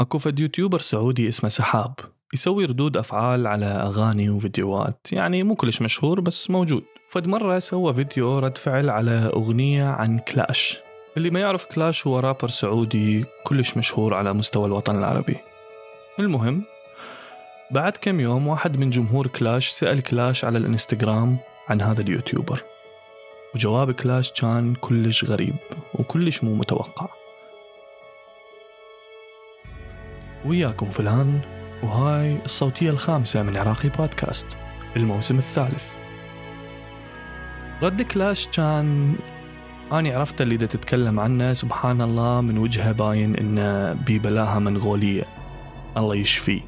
أكو فد YouTuber سعودي اسمه سحاب يسوي ردود أفعال على أغاني وفيديوهات. يعني مو كلش مشهور بس موجود. فد مرة سوى فيديو رد فعل على أغنية عن كلاش. اللي ما يعرف كلاش هو رابر سعودي كلش مشهور على مستوى الوطن العربي. المهم بعد كم يوم واحد من جمهور كلاش سأل كلاش على الإنستغرام عن هذا الـ YouTuber. وجواب كلاش كان كلش غريب وكلش مو متوقع. وياكم فلان وهاي الصوتية الخامسة من عراقي بودكاست الموسم الثالث. رد كلاش كان أنا عرفت اللي دا تتكلم عنه سبحان الله من وجهه باين إنه ببلاها منغولية. الله يشفيه.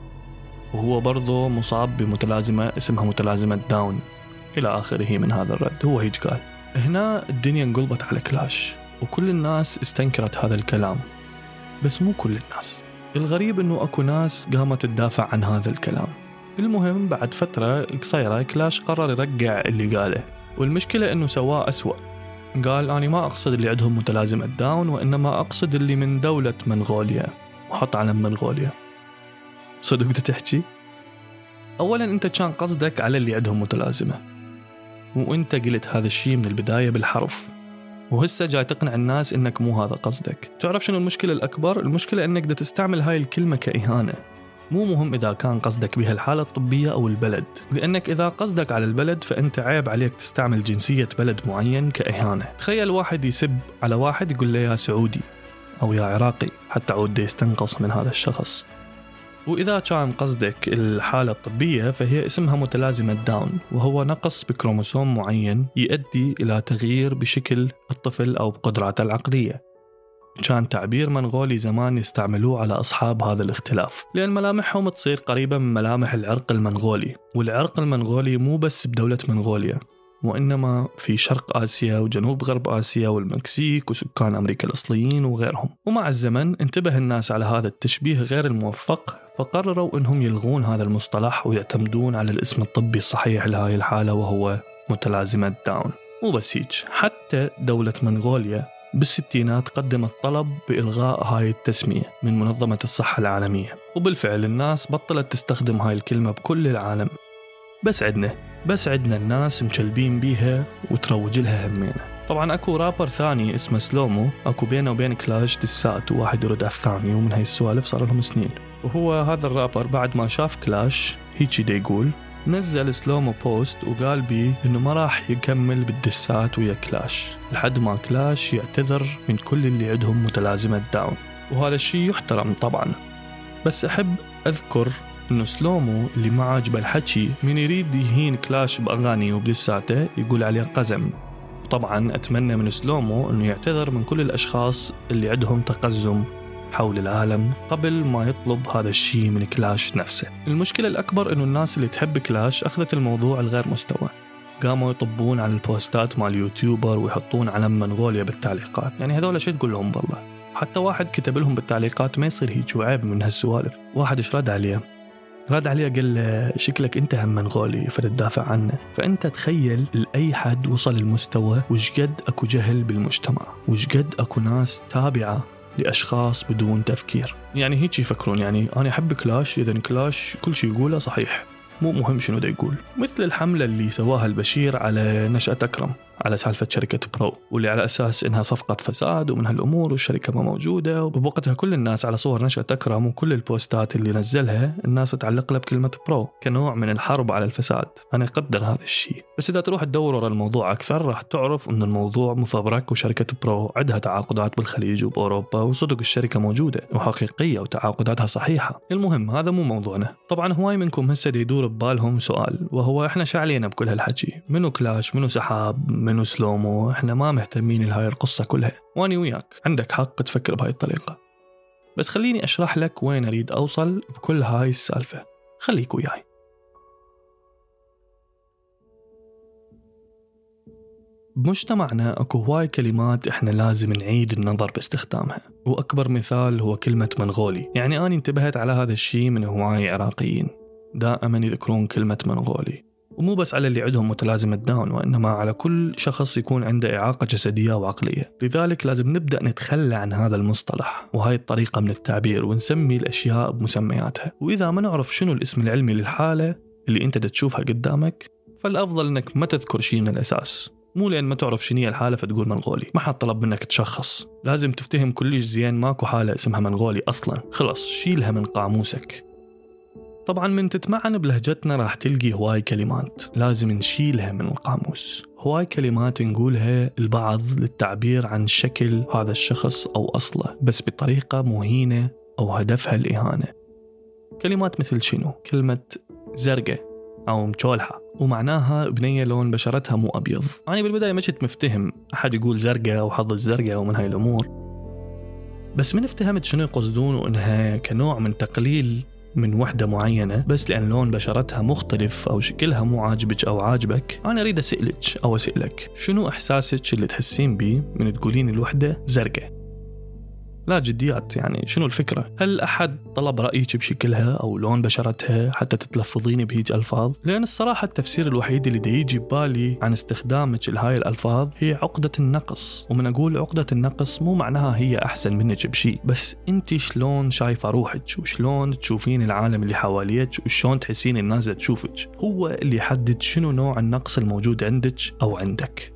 وهو برضه مصاب بمتلازمة اسمها متلازمة داون. إلى آخره من هذا الرد. هو هيك قال. هنا الدنيا انقلبت على كلاش وكل الناس استنكرت هذا الكلام. بس مو كل الناس. الغريب إنه أكو ناس قامت تدافع عن هذا الكلام. المهم بعد فترة قصيرة كلاش قرر يرجع اللي قاله والمشكلة إنه سواه أسوأ. قال أنا ما أقصد اللي عندهم متلازمة داون وإنما أقصد اللي من دولة منغوليا وحط علم منغوليا. صدق تحكي؟ أولا أنت كان قصدك على اللي عندهم متلازمة. وأنت قلت هذا الشيء من البداية بالحرف. وهسه جاي تقنع الناس إنك مو هذا قصدك. تعرف شنو المشكلة الأكبر؟ المشكلة إنك دا تستعمل هاي الكلمة كإهانة. مو مهم إذا كان قصدك بها الحالة الطبية أو البلد. لأنك إذا قصدك على البلد فأنت عيب عليك تستعمل جنسية بلد معين كإهانة. تخيل واحد يسب على واحد يقول له يا سعودي أو يا عراقي حتى عود يستنقص من هذا الشخص. وإذا كان قصدك الحالة الطبية فهي اسمها متلازمة داون وهو نقص بكروموسوم معين يؤدي إلى تغيير بشكل الطفل أو بقدراته العقلية. كان تعبير منغولي زمان يستعملوه على أصحاب هذا الاختلاف لأن ملامحهم تصير قريبة من ملامح العرق المنغولي والعرق المنغولي مو بس بدولة منغوليا. وإنما في شرق آسيا وجنوب غرب آسيا والمكسيك وسكان أمريكا الأصليين وغيرهم. ومع الزمن انتبه الناس على هذا التشبيه غير الموفق فقرروا أنهم يلغون هذا المصطلح ويعتمدون على الاسم الطبي الصحيح لهذه الحالة وهو متلازمة داون. مو بس هيك حتى دولة منغوليا بالستينات قدمت طلب بإلغاء هاي التسمية من منظمة الصحة العالمية. وبالفعل الناس بطلت تستخدم هاي الكلمة بكل العالم. بس عدنا. بس عدنا الناس متشلبين بيها وتروج لها همينة. طبعا أكو رابر ثاني اسمه سلومو أكو بينه وبين كلاش diss ات وواحد يرد على الثاني ومن هاي السوالف صار لهم سنين. وهو هذا الرابر بعد ما شاف كلاش هيجي دا يقول نزل سلومو post وقال بي إنه ما راح يكمل بالـ diss ات ويا كلاش لحد ما كلاش يعتذر من كل اللي عندهم متلازمة داون. وهذا الشيء يحترم طبعا. بس أحب أذكر إنه سلومو اللي ما عاجبه الحكي من يريد يهين كلاش بأغاني وب diss اته يقول عليه قزم. طبعا أتمنى من سلومو إنه يعتذر من كل الأشخاص اللي عندهم تقزم حول العالم قبل ما يطلب هذا الشيء من كلاش نفسه. المشكلة الأكبر أنه الناس اللي تحب كلاش أخذت الموضوع لغير مستوى. قاموا يطبون على البوستات مال اليوتيوبر ويحطون علم منغوليا بالتعليقات. يعني هذول شو تقول لهم بالله؟ حتى واحد كتب لهم بالتعليقات ما يصير هيك وعيب من هالسوالف؟ واحد إيش رد عليه؟ رد عليه قال له شكلك أنت هم منغولي فتدافع عنه. فأنت تخيل لأي حد وصل المستوى وش قد أكو جهل بالمجتمع؟ وش قد أكو ناس تابعة لأشخاص بدون تفكير؟ يعني هيك يفكرون يعني أنا احب كلاش اذا كلاش كل شيء يقوله صحيح مو مهم شنو دا يقول. مثل الحملة اللي سواها البشير على نشأة أكرم. على سالفة شركة برو واللي على أساس إنها صفقة فساد ومن هالأمور والشركة ما موجودة وبوقتها كل الناس على صور نشأة أكرم وكل الـ post ات اللي نزلها الناس تعلق له بكلمة برو كنوع من الحرب على الفساد. أنا أقدر هذا الشيء. بس إذا تروح تدور ورا الموضوع أكثر راح تعرف إن الموضوع مفبرك وشركة برو عندها تعاقدات بالخليج وبأوروبا وصدق الشركة موجودة وحقيقية وتعاقداتها صحيحة. المهم هذا مو موضوعنا. طبعا هواي منكم هسه يدور ببالهم سؤال وهو إحنا شعلينا بكل هالحكي. منو كلاش؟ منو سحاب؟ منو سلومو إحنا ما مهتمين لهاي القصة كلها. واني وياك. عندك حق تفكر بهاي الطريقة. بس خليني أشرح لك وين أريد أوصل بكل هاي السالفة. خليك وياي. بمجتمعنا أكو هواي كلمات إحنا لازم نعيد النظر باستخدامها. وأكبر مثال هو كلمة منغولي. يعني اني انتبهت على هذا الشيء من هواي عراقيين. دائما يذكرون كلمة منغولي. ومو بس على اللي عندهم متلازمة داون وإنما على كل شخص يكون عنده إعاقة جسدية وعقلية. لذلك لازم نبدأ نتخلى عن هذا المصطلح وهاي الطريقة من التعبير ونسمي الأشياء بمسمياتها. وإذا ما نعرف شنو الاسم العلمي للحالة اللي أنت تشوفها قدامك فالأفضل أنك ما تذكر شيء من الأساس. مو لأن ما تعرف شنو هي الحالة فتقول منغولي. ما حد طلب منك تشخص. لازم تفتهم كلش زين ماكو حالة اسمها منغولي أصلا. خلص شيلها من قاموسك. طبعا من تتمعن بلهجتنا راح تلقي هواي كلمات. لازم نشيلها من القاموس. هواي كلمات نقولها البعض للتعبير عن شكل هذا الشخص أو أصله بس بطريقة مهينة أو هدفها الإهانة. كلمات مثل شنو؟ كلمة زرقة أو مشولحة ومعناها بنية لون بشرتها مو أبيض. أنا يعني بالبداية ما كنت مفتهم أحد يقول زرقاء أو حظ الزرقاء ومن هاي الأمور. بس من افتهمت شنو يقصدون وإنها كنوع من تقليل من وحدة معينة بس لأن لون بشرتها مختلف أو شكلها مو عاجبك أو عاجبك أنا أريد أسألك أو أسألك شنو إحساسك اللي تحسين بيه من تقولين الوحدة زرقاء؟ لا جديات يعني شنو الفكرة؟ هل أحد طلب رأيك بشكلها أو لون بشرتها حتى تتلفظين بهيج ألفاظ؟ لأن الصراحة التفسير الوحيد اللي يجي ببالي عن استخدامك لهاي الألفاظ هي عقدة النقص. ومن أقول عقدة النقص مو معناها هي أحسن منك بشيء بس أنت شلون شايفة روحك؟ وشلون تشوفين العالم اللي حواليك؟ وشلون تحسين الناس تشوفك؟ هو اللي يحدد شنو نوع النقص الموجود عندك أو عندك.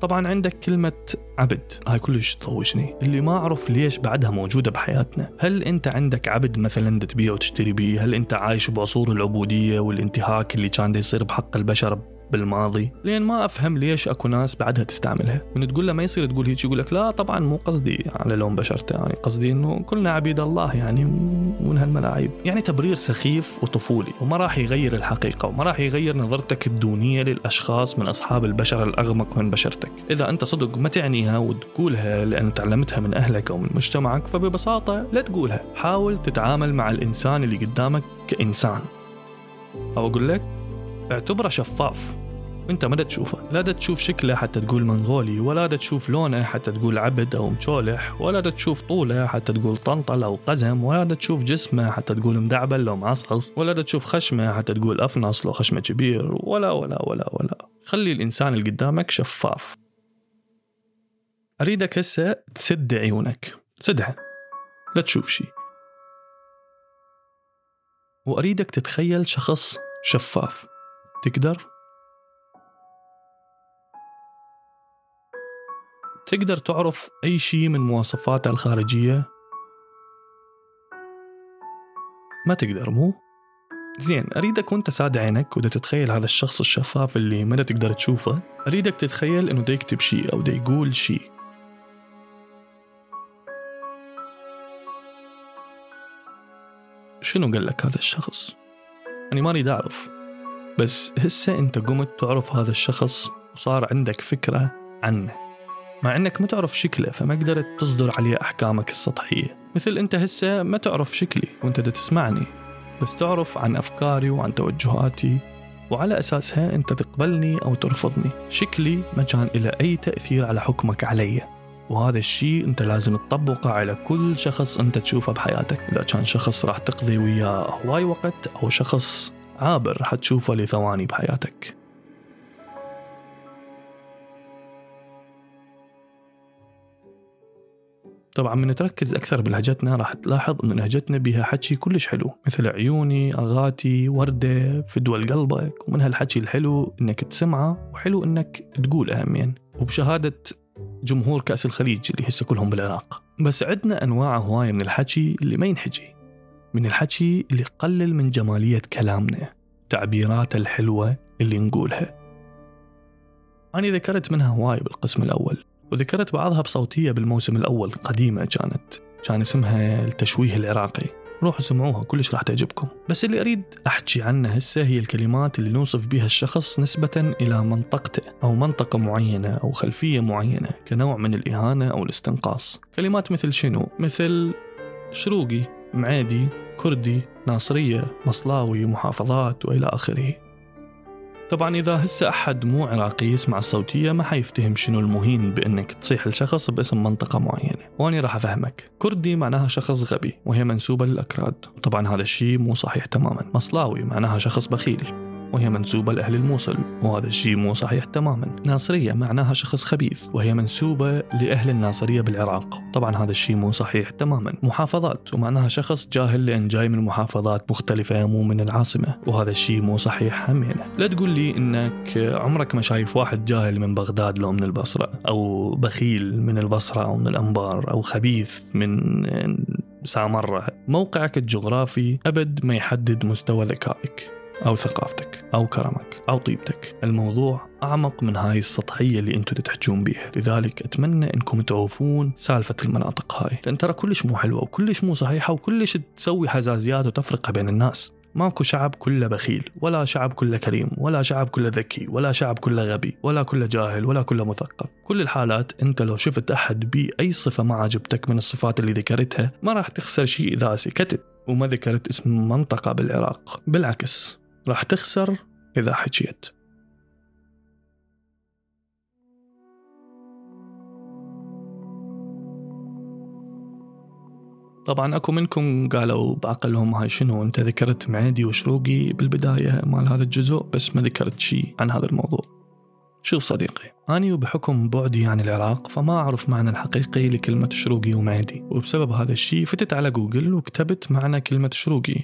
طبعا عندك كلمة عبد. هاي كلش تطوشني اللي ما أعرف ليش بعدها موجودة بحياتنا. هل أنت عندك عبد مثلا تبيع وتشتري بيه؟ هل أنت عايش بعصور العبودية والانتهاك اللي كان يصير بحق البشر بالماضي لين ما أفهم ليش أكو ناس بعدها تستعملها. من تقول له ما يصير تقول هيك يقول لك لا طبعا مو قصدي على لون بشرته. يعني قصدي إنه كلنا عبيد الله يعني من هالملاعيب يعني تبرير سخيف وطفولي وما راح يغير الحقيقة وما راح يغير نظرتك الدونية للأشخاص من أصحاب البشر الأغمق من بشرتك. إذا أنت صدق ما تعنيها وتقولها لأن تعلمتها من أهلك أو من مجتمعك فببساطة لا تقولها. حاول تتعامل مع الإنسان اللي قدامك كإنسان. أو أقول لك اعتبره شفاف. انت ما تشوفه. لا تشوف شكله حتى تقول منغولي ولا تشوف لونه حتى تقول عبد أو مشولح ولا تشوف طوله حتى تقول طنطل أو قزم ولا تشوف جسمه حتى تقول مدعبل لو معصعص ولا تشوف خشمه حتى تقول أفنص لو خشمه كبير ولا ولا ولا ولا. خلي الإنسان اللي قدامك شفاف. أريدك هسه تسد عيونك. سدها. لا تشوف شيء وأريدك تتخيل شخص شفاف. تقدر تقدر تعرف أي شيء من مواصفاته الخارجية؟ ما تقدر مو؟ زين أريدك وأنت ساد عينك ودا تتخيل هذا الشخص الشفاف اللي ما تقدر تشوفه أريدك تتخيل إنه دا يكتب شيء أو دا يقول شيء شنو قال لك هذا الشخص؟ أنا ما أريد أعرف بس هسه أنت قمت تعرف هذا الشخص وصار عندك فكرة عنه. مع انك ما تعرف شكله فما قدرت تصدر عليه أحكامك السطحية. مثل انت هسه ما تعرف شكلي وانت تسمعني. بس تعرف عن أفكاري وعن توجهاتي وعلى أساسها انت تقبلني أو ترفضني. شكلي ما كان له أي تأثير على حكمك علي. وهذا الشيء انت لازم تطبقه على كل شخص انت تشوفه بحياتك. إذا كان شخص راح تقضي وياه هواي وقت أو شخص عابر حتشوفه لثواني بحياتك. طبعا من تركز أكثر بلهجتنا راح تلاحظ أن لهجتنا بها حكي كلش حلو مثل عيوني أغاتي وردة فدوى قلبك ومن هالحكي الحلو أنك تسمعه وحلو أنك تقوله همين وبشهادة جمهور كأس الخليج اللي هسه كلهم بالعراق. بس عندنا أنواع هواية من الحكي اللي ما ينحكي. من الحكي اللي يقلل من جمالية كلامنا تعبيرات الحلوة اللي نقولها. أنا ذكرت منها هواي بالقسم الأول وذكرت بعضها بصوتية بالموسم الأول قديمة كانت. كان اسمها التشويه العراقي. روحوا سمعوها كلش راح تعجبكم. بس اللي أريد أحكي عنه هسه هي الكلمات اللي نوصف بها الشخص نسبة إلى منطقته أو منطقة معينة أو خلفية معينة كنوع من الإهانة أو الاستنقاص. كلمات مثل شنو؟ مثل شروقي. معيدي كردي ناصرية مصلاوي محافظات وإلى آخره. طبعا إذا هسه أحد مو عراقي يسمع الصوتية ما حيفتهم شنو المهين بأنك تصيح الشخص باسم منطقة معينة. وأنا راح أفهمك. كردي معناها شخص غبي وهي منسوبة للأكراد. طبعا هذا الشيء مو صحيح تماما. مصلاوي معناها شخص بخيل. وهي منسوبة لأهل الموصل وهذا الشيء مو صحيح تماما. ناصرية معناها شخص خبيث وهي منسوبة لأهل الناصرية بالعراق. طبعا هذا الشيء مو صحيح تماما. محافظات ومعناها شخص جاهل لأن جاي من محافظات مختلفة مو من العاصمة. وهذا الشيء مو صحيح همينة لا تقول لي إنك عمرك ما شايف واحد جاهل من بغداد لو من البصرة أو بخيل من البصرة أو من الأنبار أو خبيث من سامرة. موقعك الجغرافي أبد ما يحدد مستوى ذكائك. أو ثقافتك أو كرمك أو طيبتك. الموضوع أعمق من هاي السطحية اللي أنتم تحجون بيها. لذلك أتمنى أنكم تعوفون سالفة المناطق هاي. لأن ترى كلش مو حلوة وكلش مو صحيحة وكلش تسوي حزازيات وتفرقة بين الناس. ماكو شعب كله بخيل ولا شعب كله كريم ولا شعب كله ذكي ولا شعب كله غبي ولا كله جاهل ولا كله مثقف. كل الحالات أنت لو شفت أحد بأي صفة ما عجبتك من الصفات اللي ذكرتها ما راح تخسر شيء إذا سكتت. وما ذكرت اسم منطقة بالعراق. بالعكس راح تخسر إذا حكيت طبعا أكو منكم قالوا بعقلهم هاي شنو أنت ذكرت معيدي وشروقي بالبداية مال هذا الجزء بس ما ذكرت شيء عن هذا الموضوع. شوف صديقي أني وبحكم بعدي عن العراق فما أعرف معنى الحقيقي لكلمة شروقي ومعيدي وبسبب هذا الشيء فتت على جوجل وكتبت معنى كلمة شروقي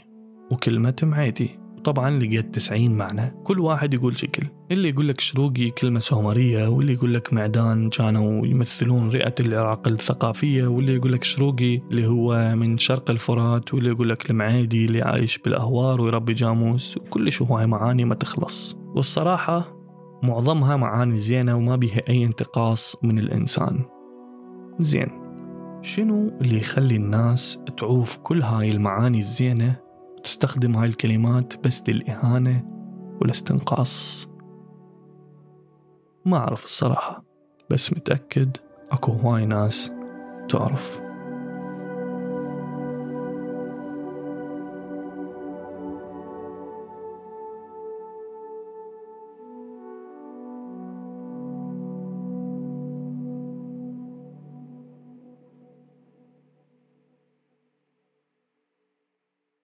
وكلمة معيدي طبعا لقيت 90 معنى كل واحد يقول شكل. اللي يقول لك شروقي كلمة سومرية واللي يقول لك معدان كانوا يمثلون رئة العراق الثقافية واللي يقول لك شروقي اللي هو من شرق الفرات واللي يقول لك المعيدي اللي عايش بالأهوار ويربي جاموس وكلش هواي معاني ما تخلص. والصراحة معظمها معاني زينة وما بيها أي انتقاص من الإنسان. زين. شنو اللي يخلي الناس تعوف كل هاي المعاني الزينة؟ تستخدم هاي الكلمات بس للإهانة والاستنقاص. ما أعرف الصراحة بس متأكد أكو هواي ناس تعرف.